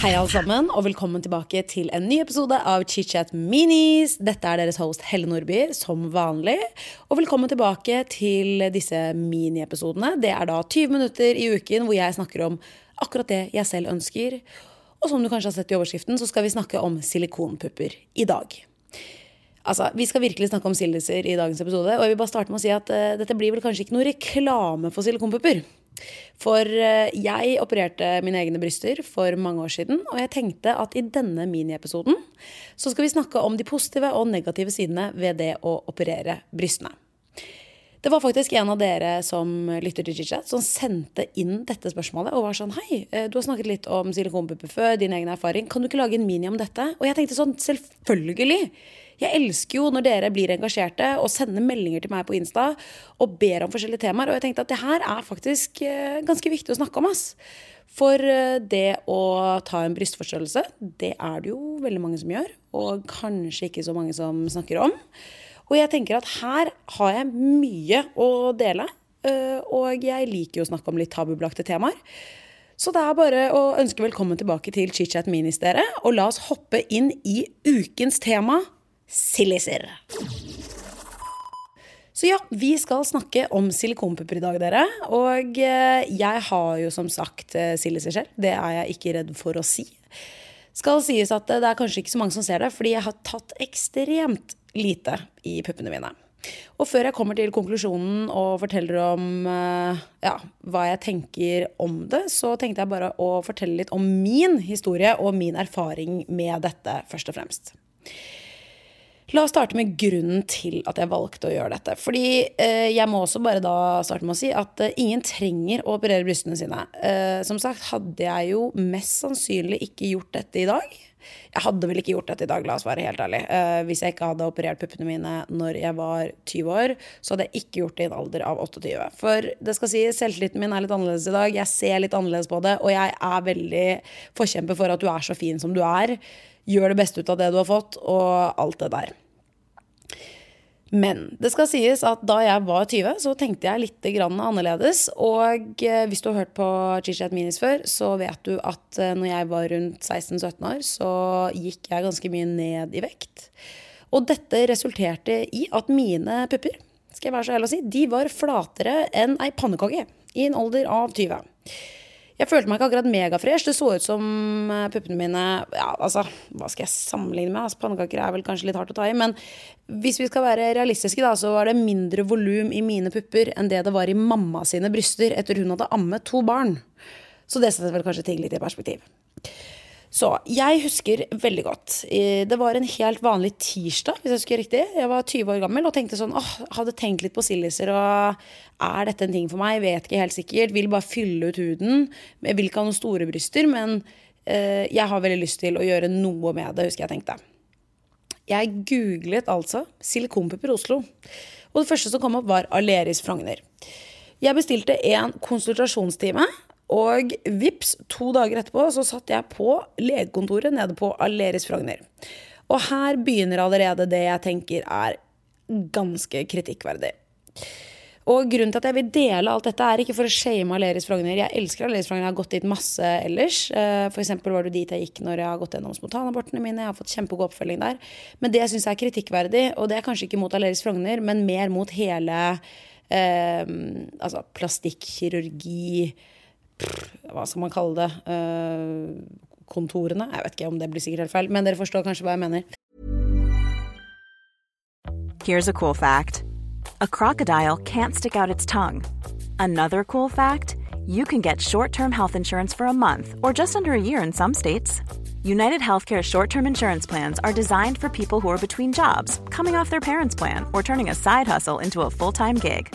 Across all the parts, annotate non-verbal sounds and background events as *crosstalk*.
Hei, alle sammen, og velkommen tilbake til en ny episode av ChitChat Minis. Dette er deres host Helle Nordby, som vanlig. Og velkommen tilbake til disse miniepisodene. Det er da 20 minutter i uken hvor jeg snakker om akkurat det jeg selv ønsker. Og som du kanskje har sett i overskriften, så skal vi snakke om silikonpupper i dag. Altså, Vi skal virkelig snakke om sildiser i dagens episode. Og jeg vil bare starte med å si at uh, dette blir vel kanskje ikke noe reklame for silikonpupper. For uh, jeg opererte mine egne bryster for mange år siden, og jeg tenkte at i denne miniepisoden så skal vi snakke om de positive og negative sidene ved det å operere brystene. Det var faktisk en av dere som lytter til ChitChat, som sendte inn dette spørsmålet og var sånn Hei, eh, du har snakket litt om silikonpupper før, din egen erfaring. Kan du ikke lage en mini om dette? Og jeg tenkte sånn, selvfølgelig! Jeg elsker jo når dere blir engasjerte og sender meldinger til meg på Insta og ber om forskjellige temaer. Og jeg tenkte at det her er faktisk eh, ganske viktig å snakke om. ass. For eh, det å ta en brystforstørrelse, det er det jo veldig mange som gjør. Og kanskje ikke så mange som snakker om. Og jeg tenker at her har jeg mye å dele. Eh, og jeg liker jo å snakke om litt tabubelagte temaer. Så det er bare å ønske velkommen tilbake til ChitChat Minis. Og la oss hoppe inn i ukens tema silliser. Så ja, vi skal snakke om silikonpupper i dag, dere. Og eh, jeg har jo som sagt siliser selv. Det er jeg ikke redd for å si. Skal sies at det er kanskje ikke så mange som ser det, fordi jeg har tatt ekstremt lite i puppene mine. Og før jeg kommer til konklusjonen og forteller om eh, ja, hva jeg tenker om det, så tenkte jeg bare å fortelle litt om min historie og min erfaring med dette, først og fremst. La oss starte med grunnen til at jeg valgte å gjøre dette. Fordi eh, jeg må også bare da starte med å si at eh, ingen trenger å operere brystene sine. Eh, som sagt hadde jeg jo mest sannsynlig ikke gjort dette i dag. Jeg hadde vel ikke gjort dette i dag, la oss være helt ærlig. Eh, hvis jeg ikke hadde operert puppene mine når jeg var 20 år, så hadde jeg ikke gjort det i en alder av 28. For det skal si, selvtilliten min er litt annerledes i dag. Jeg ser litt annerledes på det, og jeg er veldig forkjemper for at du er så fin som du er. Gjør det beste ut av det du har fått, og alt det der. Men det skal sies at da jeg var 20, så tenkte jeg litt annerledes. Og eh, hvis du har hørt på Chichat Minis før, så vet du at eh, når jeg var rundt 16-17 år, så gikk jeg ganske mye ned i vekt. Og dette resulterte i at mine pupper skal jeg være så ærlig å si, de var flatere enn ei pannekake i en alder av 20. Jeg følte meg ikke akkurat megafresh. Det så ut som eh, puppene mine Ja, altså, hva skal jeg sammenligne med? Altså, Pannekaker er vel kanskje litt hardt å ta i. Men hvis vi skal være realistiske, da, så var det mindre volum i mine pupper enn det det var i mamma sine bryster etter hun hadde ammet to barn. Så det setter vel kanskje ting litt i perspektiv. Så jeg husker veldig godt. Det var en helt vanlig tirsdag, hvis jeg husker riktig. Jeg var 20 år gammel og tenkte sånn åh, hadde tenkt litt på silliser og er dette en ting for meg? Vet ikke helt sikkert. Vil bare fylle ut huden. Jeg vil ikke ha noen store bryster, men eh, jeg har veldig lyst til å gjøre noe med det, husker jeg tenkte. Jeg googlet altså silikonpupper Oslo. Og det første som kom opp, var Aleris Frogner. Jeg bestilte en konsultasjonstime og vips, to dager etterpå så satt jeg på legekontoret nede på Aleris Frogner. Og her begynner allerede det jeg tenker er ganske kritikkverdig. Og grunnen til at jeg vil dele alt dette, er ikke for å shame Aleris Frogner. Jeg elsker Aleris Frogner, jeg har gått dit masse ellers. F.eks. for eksempel var det dit jeg gikk når jeg har gått gjennom spontanabortene mine. Jeg har fått kjempegod oppfølging der. Men det jeg syns er kritikkverdig, og det er kanskje ikke mot Aleris Frogner, men mer mot hele eh, altså plastikkirurgi hva skal man kalle det? Uh, kontorene. Jeg vet ikke om det blir sikkert helt feil, men dere forstår kanskje hva jeg mener. Here's a cool fact. A crocodile can't stick out its tongue. Another cool fact, you can get short-term health insurance for a month or just under a year in some states. United Healthcare short-term insurance plans are designed for people who are between jobs, coming off their parents' plan, or turning a side hustle into a full-time gig.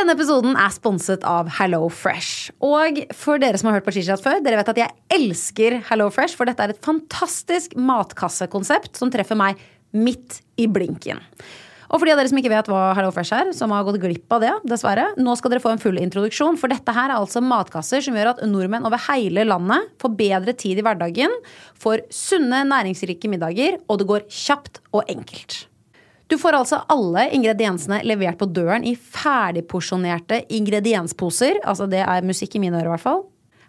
Denne episoden er sponset av Hello Fresh. Og for dere som har hørt på Chichat før, dere vet at jeg elsker Hello Fresh, for dette er et fantastisk matkassekonsept som treffer meg midt i blinken. Og for de av dere som ikke vet hva Hello Fresh er, som har gått glipp av det, dessverre, nå skal dere få en full introduksjon, for dette her er altså matkasser som gjør at nordmenn over hele landet får bedre tid i hverdagen, får sunne, næringsrike middager, og det går kjapt og enkelt. Du får altså alle ingrediensene levert på døren i ferdigporsjonerte ingrediensposer. Altså det er musikk i mine ører, i hvert fall.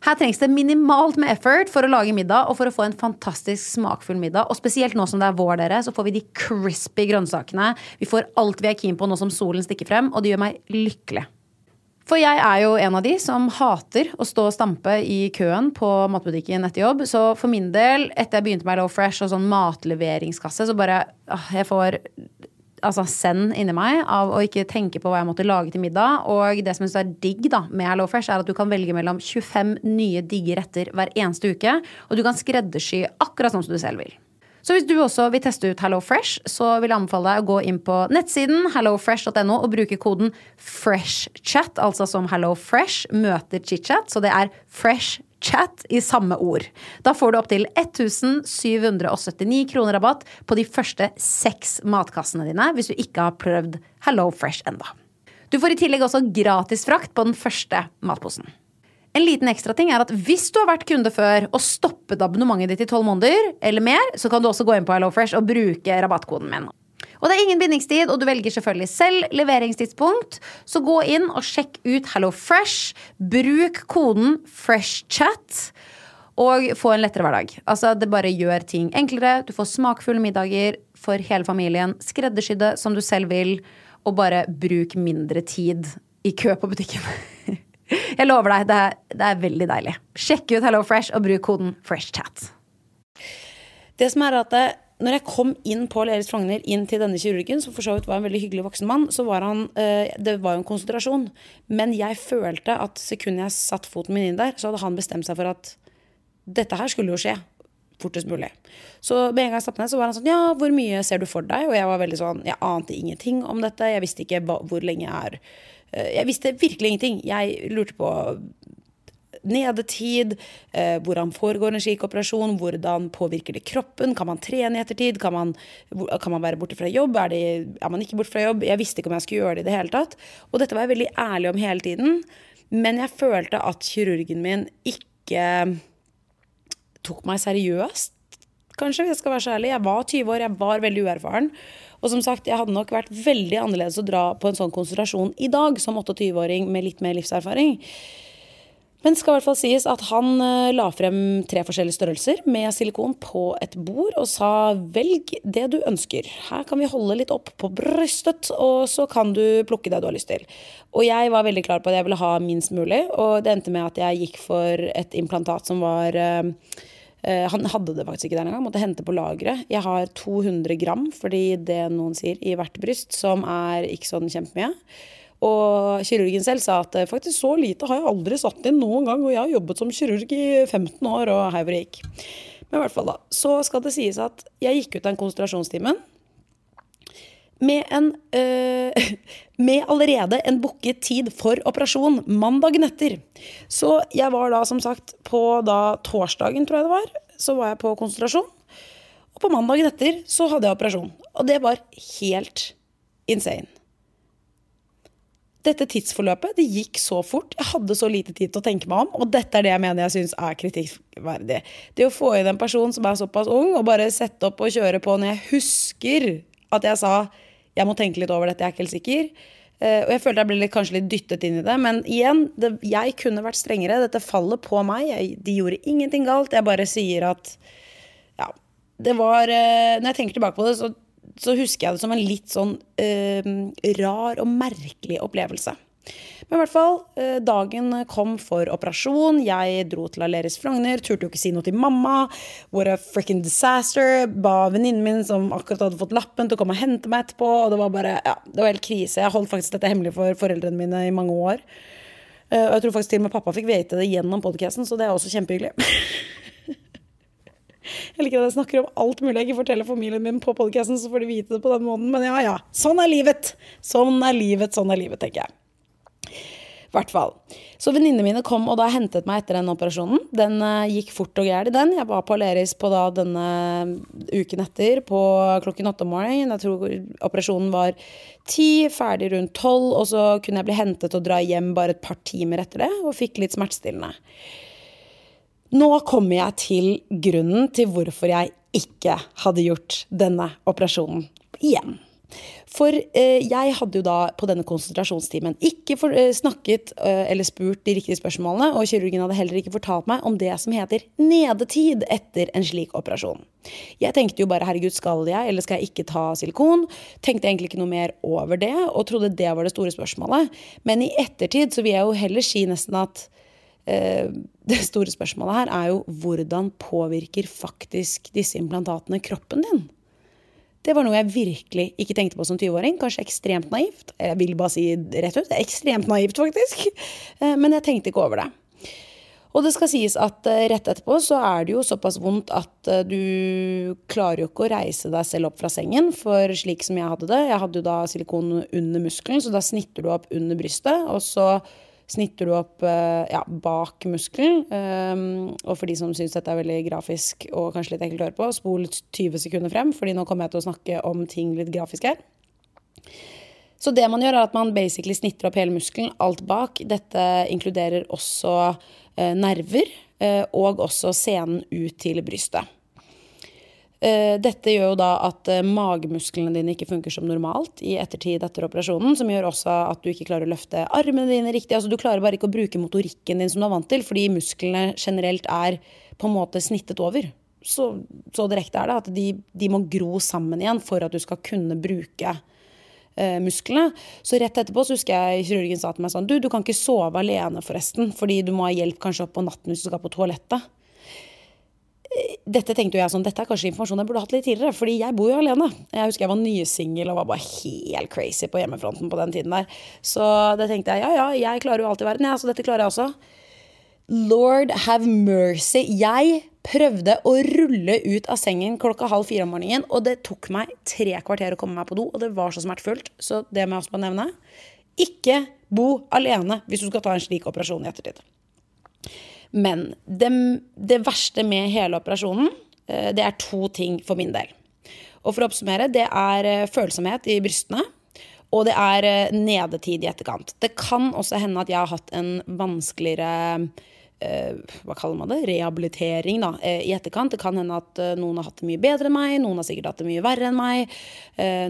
Her trengs det minimalt med effort for å lage middag og for å få en fantastisk smakfull middag. Og spesielt nå som det er vår, dere, så får vi de crispy grønnsakene. Vi får alt vi er keen på nå som solen stikker frem, og det gjør meg lykkelig. For jeg er jo en av de som hater å stå og stampe i køen på matbutikken etter jobb. Så for min del, etter jeg begynte med Low Fresh og sånn matleveringskasse, så bare åh, Jeg får altså send inni meg av å ikke tenke på hva jeg måtte lage til middag. Og det som jeg synes er digg da med Hello Fresh, er at du kan velge mellom 25 nye digge retter hver eneste uke. Og du kan skreddersy akkurat sånn som du selv vil. Så hvis du også vil teste ut Hello Fresh, så vil jeg anbefale deg å gå inn på nettsiden hellofresh.no og bruke koden FRESHCHAT, altså som Hello Fresh møter chitchat. Så det er fresh chat i samme ord. Da får du opptil 1779 kroner rabatt på de første seks matkassene dine hvis du ikke har prøvd Hello Fresh enda. Du får i tillegg også gratis frakt på den første matposen. En liten ekstra ting er at Hvis du har vært kunde før og stoppet abonnementet ditt i tolv måneder, eller mer, så kan du også gå inn på HelloFresh og bruke rabattkoden min. Og det er ingen bindingstid, og du velger selvfølgelig selv leveringstidspunkt. Så gå inn og sjekk ut HelloFresh. Bruk koden FreshChat. Og få en lettere hverdag. Altså, det bare gjør ting enklere. Du får smakfulle middager for hele familien. Skreddersydde som du selv vil. Og bare bruk mindre tid i kø på butikken. *laughs* Jeg lover deg, det er, det er veldig deilig. Sjekk ut HelloFresh og bruk koden FreshChat. Det som er at det, når jeg kom inn på Lerits Frogner, inn til denne kirurgen, som for så vidt var en veldig hyggelig voksen mann, så var han eh, Det var jo en konsentrasjon. Men jeg følte at sekundet jeg satte foten min inn der, så hadde han bestemt seg for at dette her skulle jo skje fortest mulig. Så med en gang jeg satte ned, så var han sånn Ja, hvor mye ser du for deg? Og jeg var veldig sånn Jeg ante ingenting om dette. Jeg visste ikke hvor lenge jeg er eh, Jeg visste virkelig ingenting. Jeg lurte på nedetid, eh, hvordan foregår en slik operasjon, hvordan påvirker det kroppen, kan man trene i ettertid, kan man, kan man være borte fra jobb, er, det, er, man ikke borte fra jobb? Jeg visste ikke om jeg skulle gjøre det i det hele tatt. Og dette var jeg veldig ærlig om hele tiden, men jeg følte at kirurgen min ikke tok meg seriøst. Kanskje, hvis jeg skal være så ærlig. Jeg var 20 år, jeg var veldig uerfaren. Og som sagt, jeg hadde nok vært veldig annerledes å dra på en sånn konsentrasjon i dag, som 28-åring med litt mer livserfaring. Men det skal i hvert fall sies at han uh, la frem tre forskjellige størrelser med silikon på et bord og sa velg det du ønsker. Her kan vi holde litt opp på brystet, og så kan du plukke det du har lyst til. Og jeg var veldig klar på at jeg ville ha minst mulig, og det endte med at jeg gikk for et implantat som var uh, uh, han hadde det faktisk ikke der engang, måtte hente på lageret. Jeg har 200 gram, fordi det noen sier, i hvert bryst, som er ikke sånn kjempemye. Og kirurgen selv sa at faktisk så lite har jeg aldri satt inn noen gang, og jeg har jobbet som kirurg i 15 år, og hei hvor det gikk. Men i hvert fall da, så skal det sies at jeg gikk ut av den konsentrasjonstimen med, en, øh, *laughs* med allerede en booket tid for operasjon mandagen etter. Så jeg var da som sagt på da torsdagen, tror jeg det var, så var jeg på konsentrasjon. Og på mandagen etter så hadde jeg operasjon. Og det var helt insane dette tidsforløpet det gikk så fort. Jeg hadde så lite tid til å tenke meg om, og dette er det jeg mener jeg syns er kritikkverdig. Det å få inn en person som er såpass ung, og bare sette opp og kjøre på når jeg husker at jeg sa jeg må tenke litt over dette, jeg er ikke helt sikker. Uh, og jeg følte jeg ble litt, kanskje litt dyttet inn i det. Men igjen, det, jeg kunne vært strengere. Dette faller på meg. Jeg, de gjorde ingenting galt. Jeg bare sier at ja, det var uh, Når jeg tenker tilbake på det, så så husker jeg det som en litt sånn eh, rar og merkelig opplevelse. Men i hvert fall, eh, dagen kom for operasjon. Jeg dro til Aleris Frogner, turte jo ikke si noe til mamma. What a fricken disaster. Ba venninnen min som akkurat hadde fått lappen, til å komme og hente meg etterpå. Og det var bare, ja, det var helt krise. Jeg holdt faktisk dette hemmelig for foreldrene mine i mange år. Eh, og jeg tror faktisk til og med pappa fikk vite det gjennom podkasten, så det er også kjempehyggelig. *laughs* Jeg liker at jeg snakker om alt mulig jeg ikke forteller familien min på podkasten, så får de vite det på den måten. Men ja, ja. Sånn er livet. Sånn er livet, sånn er livet, tenker jeg. I hvert fall. Så venninnene mine kom og da hentet meg etter den operasjonen. Den uh, gikk fort og gærent, den. Jeg var på Aleris på da denne uken etter på klokken åtte om morgenen. Jeg tror operasjonen var ti, ferdig rundt tolv, og så kunne jeg bli hentet og dra hjem bare et par timer etter det, og fikk litt smertestillende. Nå kommer jeg til grunnen til hvorfor jeg ikke hadde gjort denne operasjonen igjen. For eh, jeg hadde jo da på denne konsentrasjonstimen ikke for, eh, snakket eh, eller spurt de riktige spørsmålene, og kirurgen hadde heller ikke fortalt meg om det som heter nedetid etter en slik operasjon. Jeg tenkte jo bare herregud, skal jeg eller skal jeg ikke ta silikon? Tenkte egentlig ikke noe mer over det, og trodde det var det store spørsmålet. Men i ettertid så vil jeg jo heller si nesten at det store spørsmålet her er jo hvordan påvirker faktisk disse implantatene kroppen din? Det var noe jeg virkelig ikke tenkte på som 20-åring. Kanskje ekstremt naivt. Jeg vil bare si rett ut. Ekstremt naivt, faktisk. Eh, men jeg tenkte ikke over det. Og det skal sies at eh, rett etterpå så er det jo såpass vondt at du klarer jo ikke å reise deg selv opp fra sengen. For slik som jeg hadde det, jeg hadde jo da silikon under muskelen, så da snitter du opp under brystet. Og så snitter du opp eh, ja, bak muskelen. Um, og for de som syns dette er veldig grafisk og kanskje litt ekkelt å høre på, spol 20 sekunder frem, fordi nå kommer jeg til å snakke om ting litt grafisk her. Så det man gjør, er at man basically snitter opp hele muskelen, alt bak. Dette inkluderer også eh, nerver, eh, og også senen ut til brystet. Eh, dette gjør jo da at eh, magemusklene dine ikke funker som normalt i ettertid etter operasjonen, som gjør også at du ikke klarer å løfte armene dine riktig. Altså, du klarer bare ikke å bruke motorikken din som du er vant til, fordi musklene generelt er på en måte snittet over. Så, så direkte er det at de, de, må gro sammen igjen for at du skal kunne bruke eh, musklene. Så rett etterpå så husker jeg kirurgen sa til meg sånn Du, du kan ikke sove alene, forresten, fordi du må ha hjelp kanskje opp på natten hvis du skal på toalettet dette tenkte jeg sånn, dette er kanskje informasjon jeg burde hatt litt tidligere, fordi jeg bor jo alene. Jeg husker jeg var nysingel og var bare helt crazy på hjemmefronten på den tiden der. Så det tenkte jeg, ja ja, jeg klarer jo alt i verden, ja, så dette klarer jeg også. Lord have mercy. Jeg prøvde å rulle ut av sengen klokka halv fire om morgenen, og det tok meg tre kvarter å komme meg på do, og det var så smertefullt. Så det må jeg også bare nevne. Ikke bo alene hvis du skal ta en slik operasjon i ettertid. Men det, det verste med hele operasjonen, eh, det er to ting for min del. Og for å oppsummere, det er eh, følsomhet i brystene. Og det er eh, nedetid i etterkant. Det kan også hende at jeg har hatt en vanskeligere hva kaller man det, rehabilitering da, i etterkant. Det kan hende at noen har hatt det mye bedre enn meg, noen har sikkert hatt det mye verre enn meg.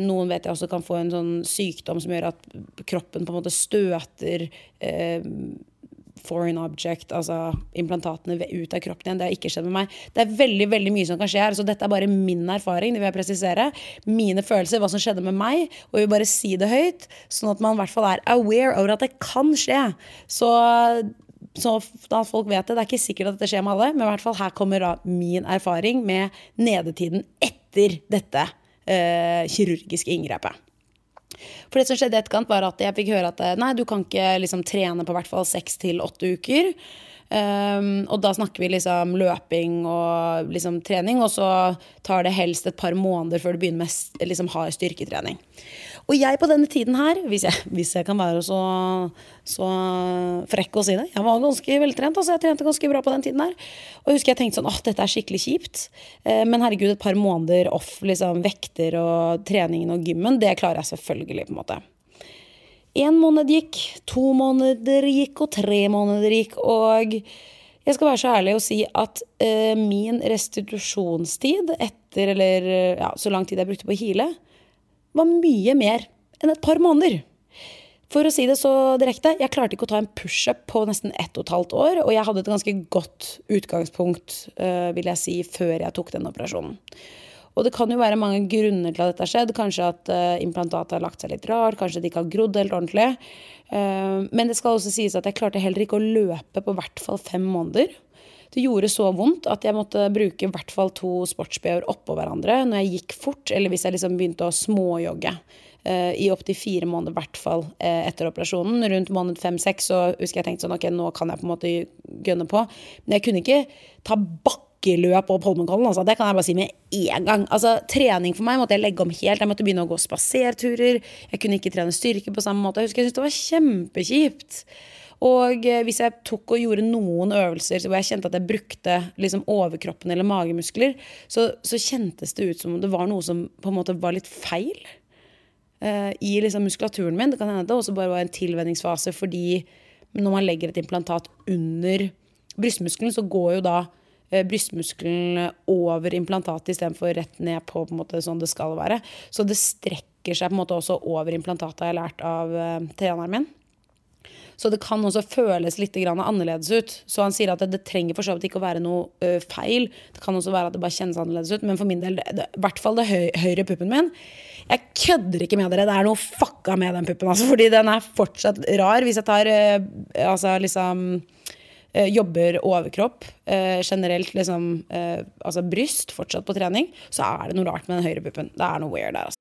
Noen vet jeg også kan få en sånn sykdom som gjør at kroppen på en måte støter foreign object, altså implantatene ut av kroppen igjen. Det har ikke skjedd med meg. Det er veldig veldig mye som kan skje her. Så dette er bare min erfaring. Det vil jeg presisere. Mine følelser, hva som skjedde med meg. Og jeg vil bare si det høyt, sånn at man i hvert fall er aware over at det kan skje. Så så da folk vet det. Det er ikke sikkert at dette skjer med alle, men i hvert fall her kommer da min erfaring med nedetiden etter dette eh, kirurgiske inngrepet. For det som skjedde etterkant, var at jeg fikk høre at nei, du kan ikke liksom trene på hvert fall seks til åtte uker. Um, og da snakker vi liksom løping og liksom trening, og så tar det helst et par måneder før du begynner med liksom hard styrketrening. Og jeg på denne tiden her, hvis jeg, *laughs* hvis jeg kan være så, så, frekk å si det Jeg var ganske veltrent. altså Jeg trente ganske bra på den tiden her. Og jeg husker jeg tenkte sånn åh, dette er skikkelig kjipt. Eh, men herregud, et par måneder off liksom, vekter og treningen og gymmen, det klarer jeg selvfølgelig, på en måte. Én måned gikk, to måneder gikk, og tre måneder gikk. Og jeg skal være så ærlig og si at uh, min restitusjonstid etter, eller ja, så lang tid jeg brukte på å hile, var mye mer enn et par måneder. For å si det så direkte, jeg klarte ikke å ta en pushup på nesten ett og et halvt år, og jeg hadde et ganske godt utgangspunkt, uh, vil jeg si, før jeg tok den operasjonen. Og det kan jo være mange grunner til at dette har skjedd. Kanskje at uh, implantatet har lagt seg litt rart, kanskje det ikke har grodd helt ordentlig. Uh, men det skal også sies at jeg klarte heller ikke å løpe på hvert fall fem måneder. Det gjorde så vondt at jeg måtte bruke i hvert fall to sports-BH-er oppå hverandre når jeg gikk fort, eller hvis jeg liksom begynte å småjogge. Uh, I opptil fire måneder, i hvert fall uh, etter operasjonen. Rundt måned fem-seks så husker jeg tenkte sånn ok, nå kan jeg på en måte gønne på. Men jeg kunne ikke ta bakkeløp opp Holmenkollen. Altså. Det kan jeg bare si med en gang. Altså, trening for meg måtte jeg legge om helt. Jeg måtte begynne å gå spaserturer. Jeg kunne ikke trene styrke på samme måte. Jeg husker jeg syntes det var kjempekjipt. Og eh, hvis jeg tok og gjorde noen øvelser hvor jeg kjente at jeg brukte liksom overkroppen eller magemuskler, så, så, kjentes det ut som om det var noe som på en måte var litt feil uh, i liksom muskulaturen min. Det kan hende det også bare var en tilvenningsfase fordi når man legger et implantat under brystmuskelen, så går jo da uh, brystmuskelen over implantatet istedenfor rett ned på, på en måte sånn det skal være. Så det strekker seg på en måte også over implantatet, jeg har lært av uh, treneren min. Så det kan også føles litt annerledes ut. Så han sier at det, det trenger for så vidt ikke å være noe ø, feil. Det kan også være at det bare kjennes annerledes ut. Men for min del, i hvert fall det høy, høyre puppen min Jeg kødder ikke med dere. Det er noe fucka med den puppen. Altså, fordi den er fortsatt rar. Hvis jeg tar ø, altså liksom jobber overkropp, generelt liksom altså bryst, fortsatt på trening, så er det noe rart med den høyre puppen. Det er noe weird der, altså.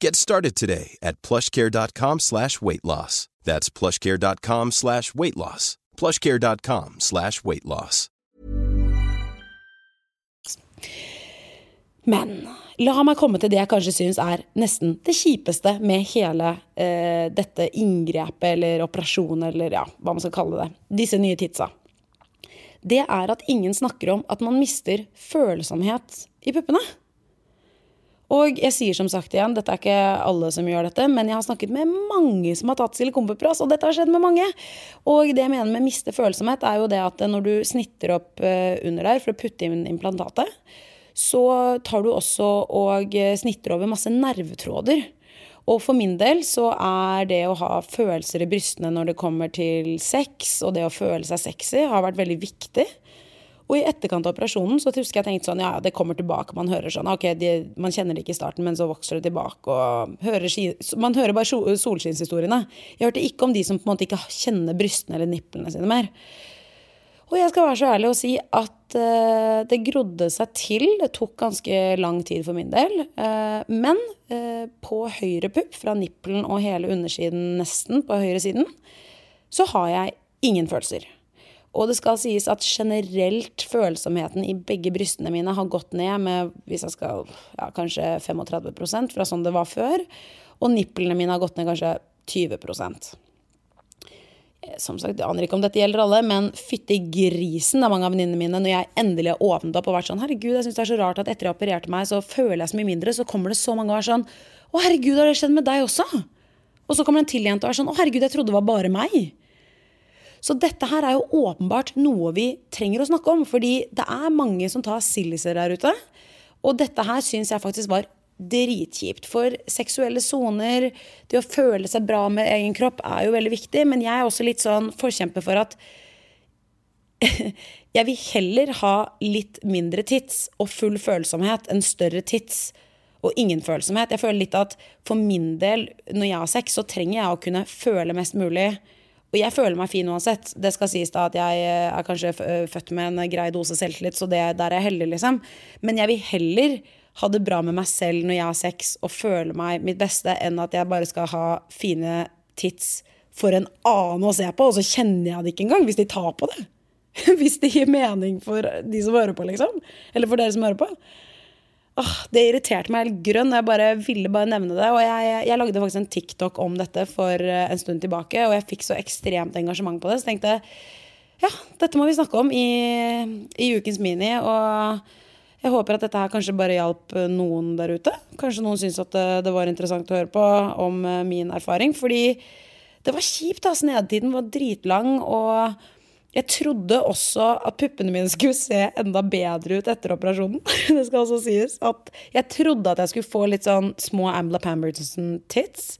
Get started today at plushcare.com slash weight loss. That's plushcare.com slash weight loss. Plushcare.com slash weight loss. Men la meg komme til det jeg kanskje syns er nesten det kjipeste med hele eh, dette inngrepet eller operasjonen eller ja, hva man skal kalle det. Disse nye tidsa. Det er at ingen snakker om at man mister følsomhet i puppene. Og jeg sier som sagt igjen, dette er ikke alle som gjør dette, men jeg har snakket med mange som har tatt silikonpupper, og dette har skjedd med mange. Og det jeg mener med miste følsomhet, er jo det at når du snitter opp eh, under der for å putte inn implantatet, så tar du også og eh, snitter over masse nervetråder. Og for min del så er det å ha følelser i brystene når det kommer til sex, og det å føle seg sexy, har vært veldig viktig. Og i etterkant av operasjonen så husker jeg tenkte sånn, ja, det kommer tilbake. Man hører sånn, ok, de, man kjenner det ikke i starten, men så vokser det tilbake. og hører, Man hører bare solskinnshistoriene. Jeg hørte ikke om de som på en måte ikke kjenner brystene eller nipplene sine mer. Og jeg skal være så ærlig å si at uh, det grodde seg til. Det tok ganske lang tid for min del. Uh, men uh, på høyre pupp, fra nippelen og hele undersiden nesten på høyre siden, så har jeg ingen følelser. Og det skal sies at generelt følsomheten i begge brystene mine har gått ned med hvis jeg skal, ja, kanskje 35% fra sånn det var før. Og nipplene mine har gått ned kanskje 20 eh, Som sagt, Jeg aner ikke om dette gjelder alle, men fytti grisen er mange av venninnene mine når jeg endelig har åpnet opp og vært sånn Herregud, jeg syns det er så rart at etter jeg opererte meg, så føler jeg så mye mindre. Så kommer det så mange og er sånn Å, herregud, har det skjedd med deg også? Og så kommer det en til jente og er sånn Å, herregud, jeg trodde det var bare meg. Så dette her er jo åpenbart noe vi trenger å snakke om, fordi det er mange som tar silliser der ute. Og dette her syns jeg faktisk var dritkjipt. For seksuelle soner, det å føle seg bra med egen kropp, er jo veldig viktig. Men jeg er også litt sånn forkjemper for at *laughs* jeg vil heller ha litt mindre tits og full følsomhet enn større tits og ingen følsomhet. Jeg føler litt at for min del, når jeg har sex, så trenger jeg å kunne føle mest mulig. Og jeg føler meg fin uansett. Det skal sies da at jeg er kanskje født med en grei dose selvtillit, så det, der er jeg heldig, liksom. Men jeg vil heller ha det bra med meg selv når jeg har sex og føle meg mitt beste, enn at jeg bare skal ha fine tits for en annen å se på, og så kjenner jeg det ikke engang hvis de tar på det. *laughs* Hvis det gir mening for de som hører på, liksom. Eller for dere som hører på. Åh, det irriterte meg helt grønn. Jeg bare ville bare nevne det. Og jeg, jeg, lagde faktisk en TikTok om dette for eh, en stund tilbake, og jeg fikk så ekstremt engasjement på det. Så tenkte jeg ja, dette må vi snakke om i, i ukens Mini. Og jeg håper at dette her kanskje bare hjalp eh, noen der ute. Kanskje noen syntes at det, var interessant å høre på om eh, min erfaring. Fordi det var kjipt, altså. Nedetiden var dritlang. Og jeg trodde også at puppene mine skulle se enda bedre ut etter operasjonen. *laughs* det skal også sies. At jeg trodde at jeg skulle få litt sånn små Ambla Pamberton-tits.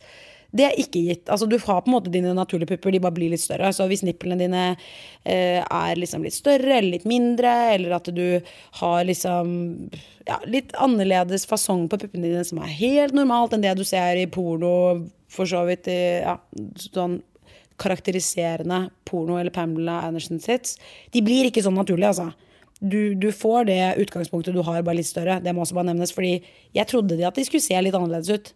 Det er ikke gitt. Altså, du har på en måte dine naturlige pupper, de bare blir litt større. Så hvis nipplene dine eh, er liksom litt større eller litt mindre, eller at du har liksom ja, litt annerledes fasong på puppene dine som er helt normalt enn det du ser i porno, for så vidt i ja, sånn karakteriserende porno eller Pamela Anderson sitt. de blir ikke sånn naturlige, altså. Du, du, får det utgangspunktet du har, bare litt større. Det må også bare nevnes. Fordi jeg trodde de at de skulle se litt annerledes ut.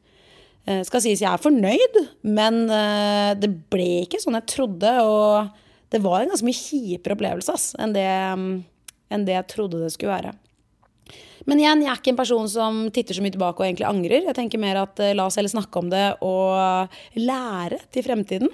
Eh, skal sies jeg er fornøyd, men eh, det ble ikke sånn jeg trodde. Og det var en ganske mye kjipere opplevelse ass, enn, det, um, enn det jeg trodde det skulle være. Men igjen, jeg er ikke en person som titter så mye tilbake og egentlig angrer. Jeg tenker mer at eh, la oss heller snakke om det og lære til fremtiden.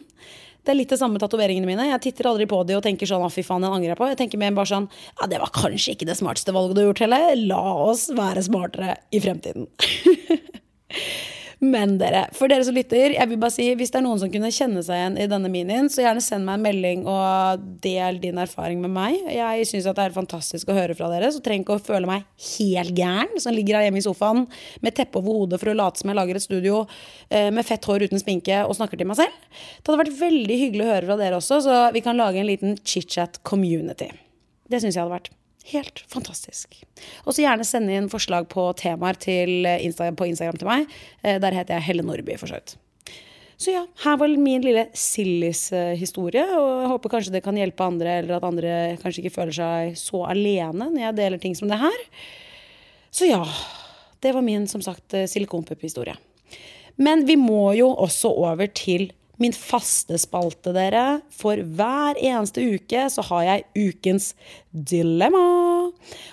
Det er litt det samme med tatoveringene mine. Jeg titter aldri på de og tenker sånn, fy faen, den angrer jeg på. Jeg tenker mer bare sånn, ja, det var kanskje ikke det smarteste valget du har gjort heller. La oss være smartere i fremtiden. *laughs* Men dere, for dere som lytter, jeg vil bare si hvis det er noen som kunne kjenne seg igjen i denne minien, så gjerne send meg en melding og del din erfaring med meg. Jeg syns det er fantastisk å høre fra dere, så trenger ikke å føle meg helt gæren som ligger her hjemme i sofaen med teppe over hodet for å late som jeg lager et studio eh, med fett hår uten sminke og snakker til meg selv. Det hadde vært veldig hyggelig å høre fra dere også, så vi kan lage en liten chit-chat community. Det syns jeg hadde vært. Helt fantastisk. Og så gjerne sende inn forslag på temaer Instagram, på Instagram til meg. Eh, der heter jeg Helle Nordby, for så vidt. Så ja, her var min lille Sillis-historie. Og jeg håper kanskje det kan hjelpe andre, eller at andre kanskje ikke føler seg så alene når jeg deler ting som det her. Så ja. Det var min, som sagt, eh, silikonpupp-historie. Men vi må jo også over til min faste spalte, dere. For hver eneste uke så har jeg Ukens dilemma.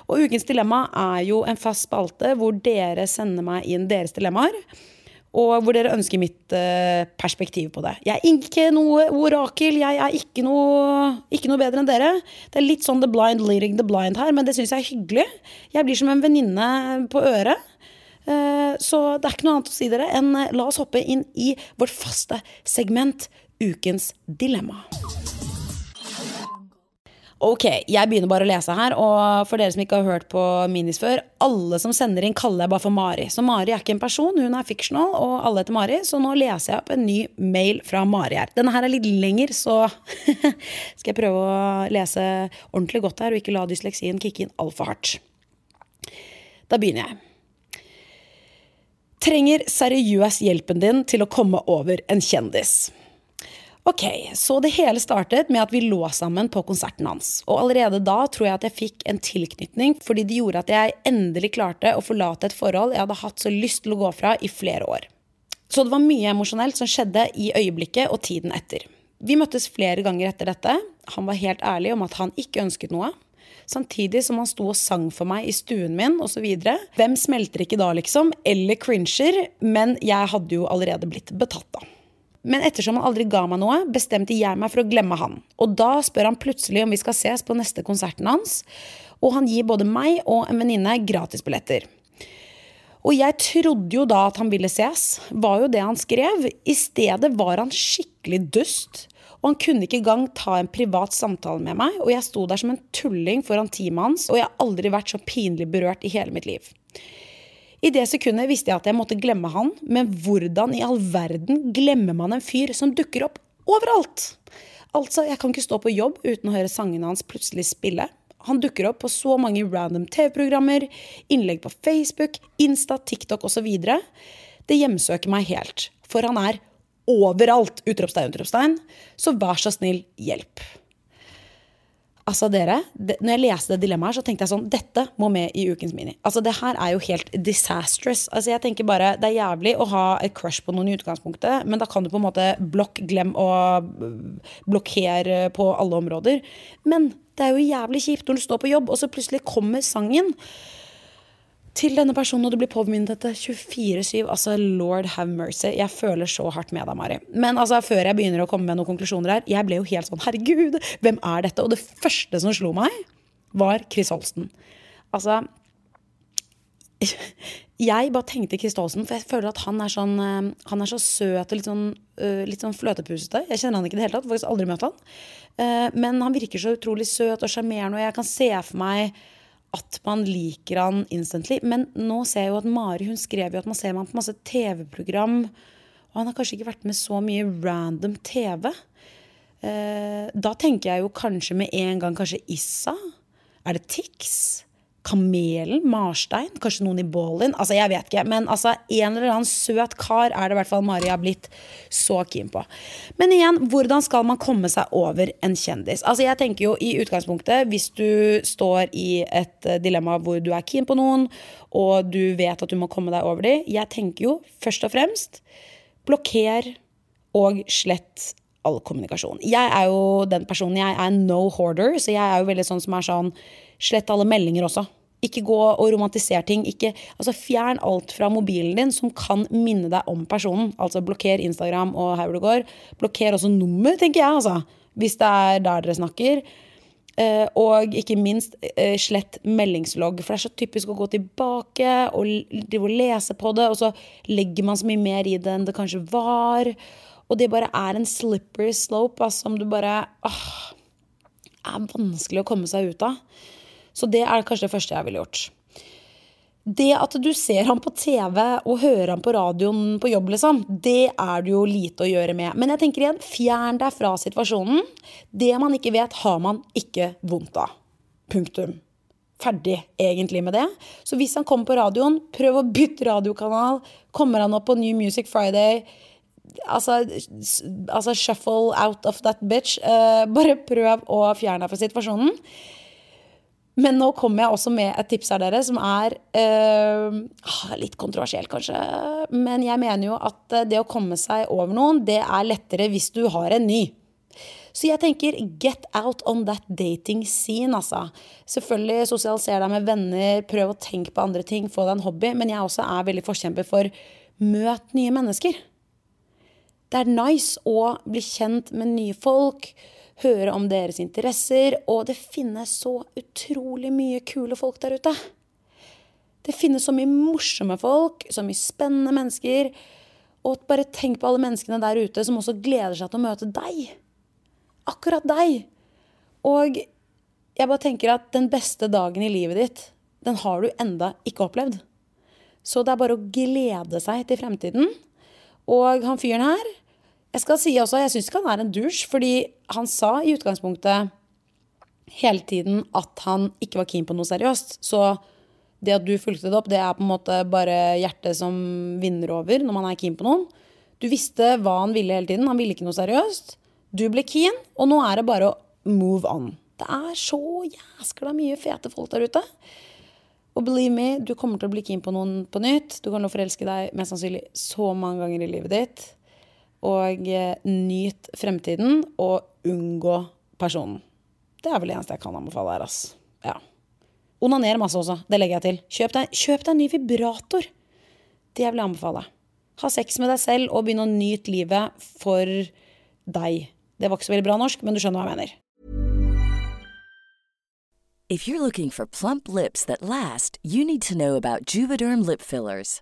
Og Ukens dilemma er jo en fast spalte hvor dere sender meg inn deres dilemmaer. Og hvor dere ønsker mitt uh, perspektiv på det. Jeg er ikke noe orakel. Jeg er ikke noe, ikke noe, bedre enn dere. Det er litt sånn the blind leading the blind her, men det syns jeg er hyggelig. Jeg blir som en venninne på øret. Eh, så det er ikke noe annet å si dere enn eh, la oss hoppe inn i vårt faste segment Ukens dilemma. Ok, jeg begynner bare å lese her. Og for dere som ikke har hørt på Minis før, alle som sender inn, kaller jeg bare for Mari. Så Mari er ikke en person, hun er fictional, og alle heter Mari. Så nå leser jeg opp en ny mail fra Mari her. Denne her er litt lenger, så *laughs* skal jeg prøve å lese ordentlig godt her, og ikke la dysleksien kicke inn altfor hardt. Da begynner jeg trenger seriøs hjelpen din til å komme over en kjendis. Ok, Så det hele startet med at vi lå sammen på konserten hans. Og allerede da tror jeg at jeg fikk en tilknytning, fordi det gjorde at jeg endelig klarte å forlate et forhold jeg hadde hatt så lyst til å gå fra i flere år. Så det var mye emosjonelt som skjedde i øyeblikket og tiden etter. Vi møttes flere ganger etter dette. Han var helt ærlig om at han ikke ønsket noe. Samtidig som han sto og sang for meg i stuen min osv. Hvem smelter ikke da, liksom? Eller cringer? Men jeg hadde jo allerede blitt betatt, da. Men ettersom han aldri ga meg noe, bestemte jeg meg for å glemme han. Og da spør han plutselig om vi skal ses på neste konserten hans. Og han gir både meg og en venninne gratisbilletter. Og jeg trodde jo da at han ville ses, var jo det han skrev. I stedet var han skikkelig dust og han kunne ikke engang ta en privat samtale med meg, og jeg sto der som en tulling foran teamet hans, og jeg har aldri vært så pinlig berørt i hele mitt liv. I det sekundet visste jeg at jeg måtte glemme han, men hvordan i all verden glemmer man en fyr som dukker opp overalt? Altså, jeg kan ikke stå på jobb uten å høre sangene hans plutselig spille. Han dukker opp på så mange random TV-programmer, innlegg på Facebook, Insta, TikTok osv. Det hjemsøker meg helt, for han er overalt! Utropstegn, utropstegn. Så vær så snill, hjelp. Altså dere, det, når jeg leste det dilemmaet, så tenkte jeg sånn Dette må med i ukens Mini. Altså Det her er jo helt disastrous. Altså jeg tenker bare, Det er jævlig å ha et crush på noen i utgangspunktet, men da kan du på en måte blokk, glem og blokkere på alle områder. Men det er jo jævlig kjipt når du står på jobb, og så plutselig kommer sangen til denne personen, og du blir påminnet etter 24-7. Altså, lord have mercy. Jeg føler så hardt med deg, Mari. Men altså, før jeg begynner å komme med noen konklusjoner her, jeg ble jo helt sånn herregud, hvem er dette? Og det første som slo meg, var Chris Holsten. Altså jeg bare tenkte Chris Holsten, for jeg føler at han er sånn eh, Han er så søt og litt sånn, uh, litt sånn fløtepusete. Jeg kjenner han ikke i det hele tatt, faktisk aldri møtt han. Uh, men han virker så utrolig søt og sjarmerende, og jeg kan se for meg at man liker han instantly. Men nå ser jeg jo at Mari hun skrev jo at man ser ham på masse TV-program. Og han har kanskje ikke vært med så mye random TV. Eh, da tenker jeg jo kanskje med en gang kanskje Issa. Er det Tix? Kamelen, Marstein, kanskje noen i Ballin. Altså, jeg vet ikke. Men altså, en eller annen søt kar er det i hvert fall Mari har blitt så keen på. Men igjen, hvordan skal man komme seg over en kjendis? Altså, jeg tenker jo i utgangspunktet, hvis du står i et eh, dilemma hvor du er keen på noen, og du vet at du må komme deg over dem, jeg tenker jo først og fremst blokker og slett all kommunikasjon. Jeg er jo den personen, jeg er no hoarder, så jeg er jo veldig sånn som er sånn Slett alle meldinger også. Ikke gå og romantisere ting. Ikke, altså Fjern alt fra mobilen din som kan minne deg om personen. Altså Blokker Instagram og her hvor det går. Blokker også nummer, tenker jeg, altså. Hvis det er der dere snakker. Uh, og ikke minst uh, slett meldingslogg. For det er så typisk å gå tilbake og, og lese på det, og så legger man så mye mer i det enn det kanskje var. Og det bare er en slippery slope altså, som du bare åh, er vanskelig å komme seg ut av. Så det er kanskje det første jeg ville gjort. Det at du ser ham på TV og hører ham på radioen på jobb, liksom, det er det jo lite å gjøre med. Men jeg tenker igjen, fjern deg fra situasjonen. Det man ikke vet, har man ikke vondt av. Punktum. Ferdig egentlig med det. Så hvis han kommer på radioen, prøv å bytte radiokanal. Kommer han opp på New Music Friday, altså, altså shuffle out of that bitch. Uh, bare prøv å fjerne deg fra situasjonen. Men nå kommer jeg også med et tips her, dere, som er eh, litt kontroversielt, kanskje. Men jeg mener jo at eh, det å komme seg over noen, det er lettere hvis du har en ny. Så jeg tenker get out on that dating scene, altså. Selvfølgelig sosialiser deg med venner, prøv å tenke på andre ting, få deg en hobby. Men jeg også er veldig forkjemper for møt nye mennesker. Det er nice å bli kjent med nye folk høre om deres interesser. Og det finnes så utrolig mye kule folk der ute. Det finnes så mye morsomme folk, så mye spennende mennesker. Og bare tenk på alle menneskene der ute som også gleder seg til å møte deg. Akkurat deg. Og jeg bare tenker at den beste dagen i livet ditt, den har du enda ikke opplevd. Så det er bare å glede seg til fremtiden. Og han fyren her, jeg skal si også, jeg syns ikke han er en dusj, fordi han sa i utgangspunktet hele tiden at han ikke var keen på noe seriøst. Så det at du fulgte det opp, det er på en måte bare hjertet som vinner over når man er keen på noen. Du visste hva han ville hele tiden. Han ville ikke noe seriøst. Du ble keen, og nå er det bare å move on. Det er så jæskla mye fete folk der ute. Og believe me, du kommer til å bli keen på noen på nytt. Du kommer til å forelske deg mest sannsynlig så mange ganger i livet ditt og eh, nyt fremtiden og unngå personen. Det er vel det eneste jeg kan anbefale her, ass. Ja. Onaner masse også. Det legger jeg til. Kjøp deg, kjøp deg en ny vibrator. Det vil jeg anbefale. Ha sex med deg selv og begynne å nyte livet for deg. Det var ikke så veldig bra norsk, men du skjønner hva jeg mener. If you're looking for plump lips that last, you need to know about Juvederm lip fillers.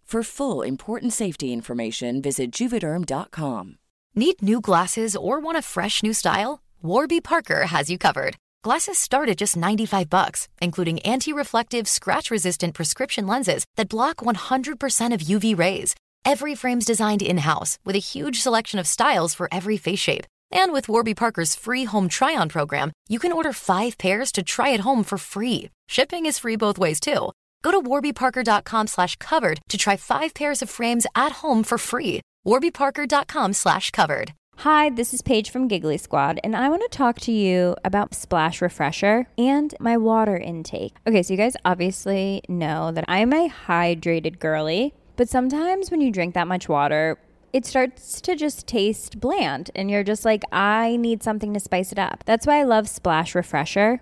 For full important safety information, visit juvederm.com. Need new glasses or want a fresh new style? Warby Parker has you covered. Glasses start at just 95 bucks, including anti-reflective, scratch-resistant prescription lenses that block 100% of UV rays. Every frame's designed in-house with a huge selection of styles for every face shape. And with Warby Parker's free home try-on program, you can order five pairs to try at home for free. Shipping is free both ways too. Go to warbyparker.com slash covered to try five pairs of frames at home for free. warbyparker.com slash covered. Hi, this is Paige from Giggly Squad, and I want to talk to you about Splash Refresher and my water intake. Okay, so you guys obviously know that I'm a hydrated girly, but sometimes when you drink that much water, it starts to just taste bland, and you're just like, I need something to spice it up. That's why I love Splash Refresher.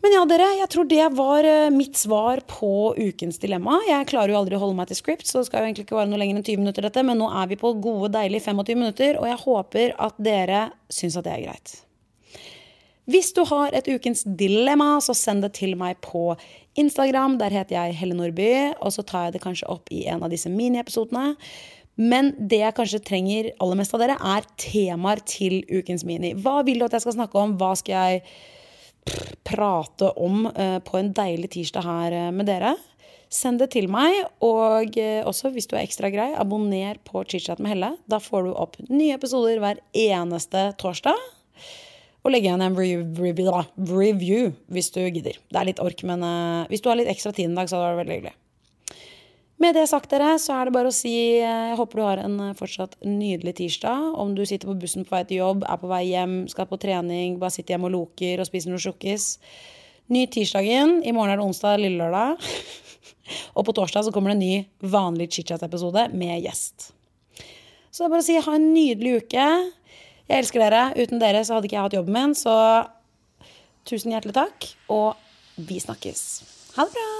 Men ja, dere, jeg tror det var eh, mitt svar på ukens dilemma. Jeg klarer jo aldri å holde meg til script, så det skal jo egentlig ikke være noe lenger enn 20 minutter, dette. Men nå er vi på gode, deilige 25 minutter, og jeg håper at dere syns at det er greit. Hvis du har et ukens dilemma, så send det til meg på Instagram. Der heter jeg Helle Nordby, og så tar jeg det kanskje opp i en av disse miniepisodene. Men det jeg kanskje trenger aller mest av dere, er temaer til ukens mini. Hva vil du at jeg skal snakke om? Hva skal jeg prate om eh, på en deilig tirsdag her eh, med dere. Send det til meg, og eh, også hvis du er ekstra grei, abonner på ChitChat med Helle. Da får du opp nye episoder hver eneste torsdag. Og legge igjen en review, review, hvis du gidder. Det er litt ork, men hvis du har litt ekstra tid en dag, så hadde det vært veldig hyggelig. Med det sagt, dere, så er det bare å si jeg håper du har en fortsatt nydelig tirsdag. Om du sitter på bussen på vei til jobb, er på vei hjem, skal på trening, bare sitter hjemme og loker og spiser noe sjokkis. Nyt tirsdagen. I morgen er det onsdag, lille lørdag. *laughs* og på torsdag så kommer det en ny vanlig chit-chat-episode med gjest. Så det er bare å si ha en nydelig uke. Jeg elsker dere. Uten dere så hadde ikke jeg hatt jobben min, så tusen hjertelig takk, og vi snakkes. Ha det bra!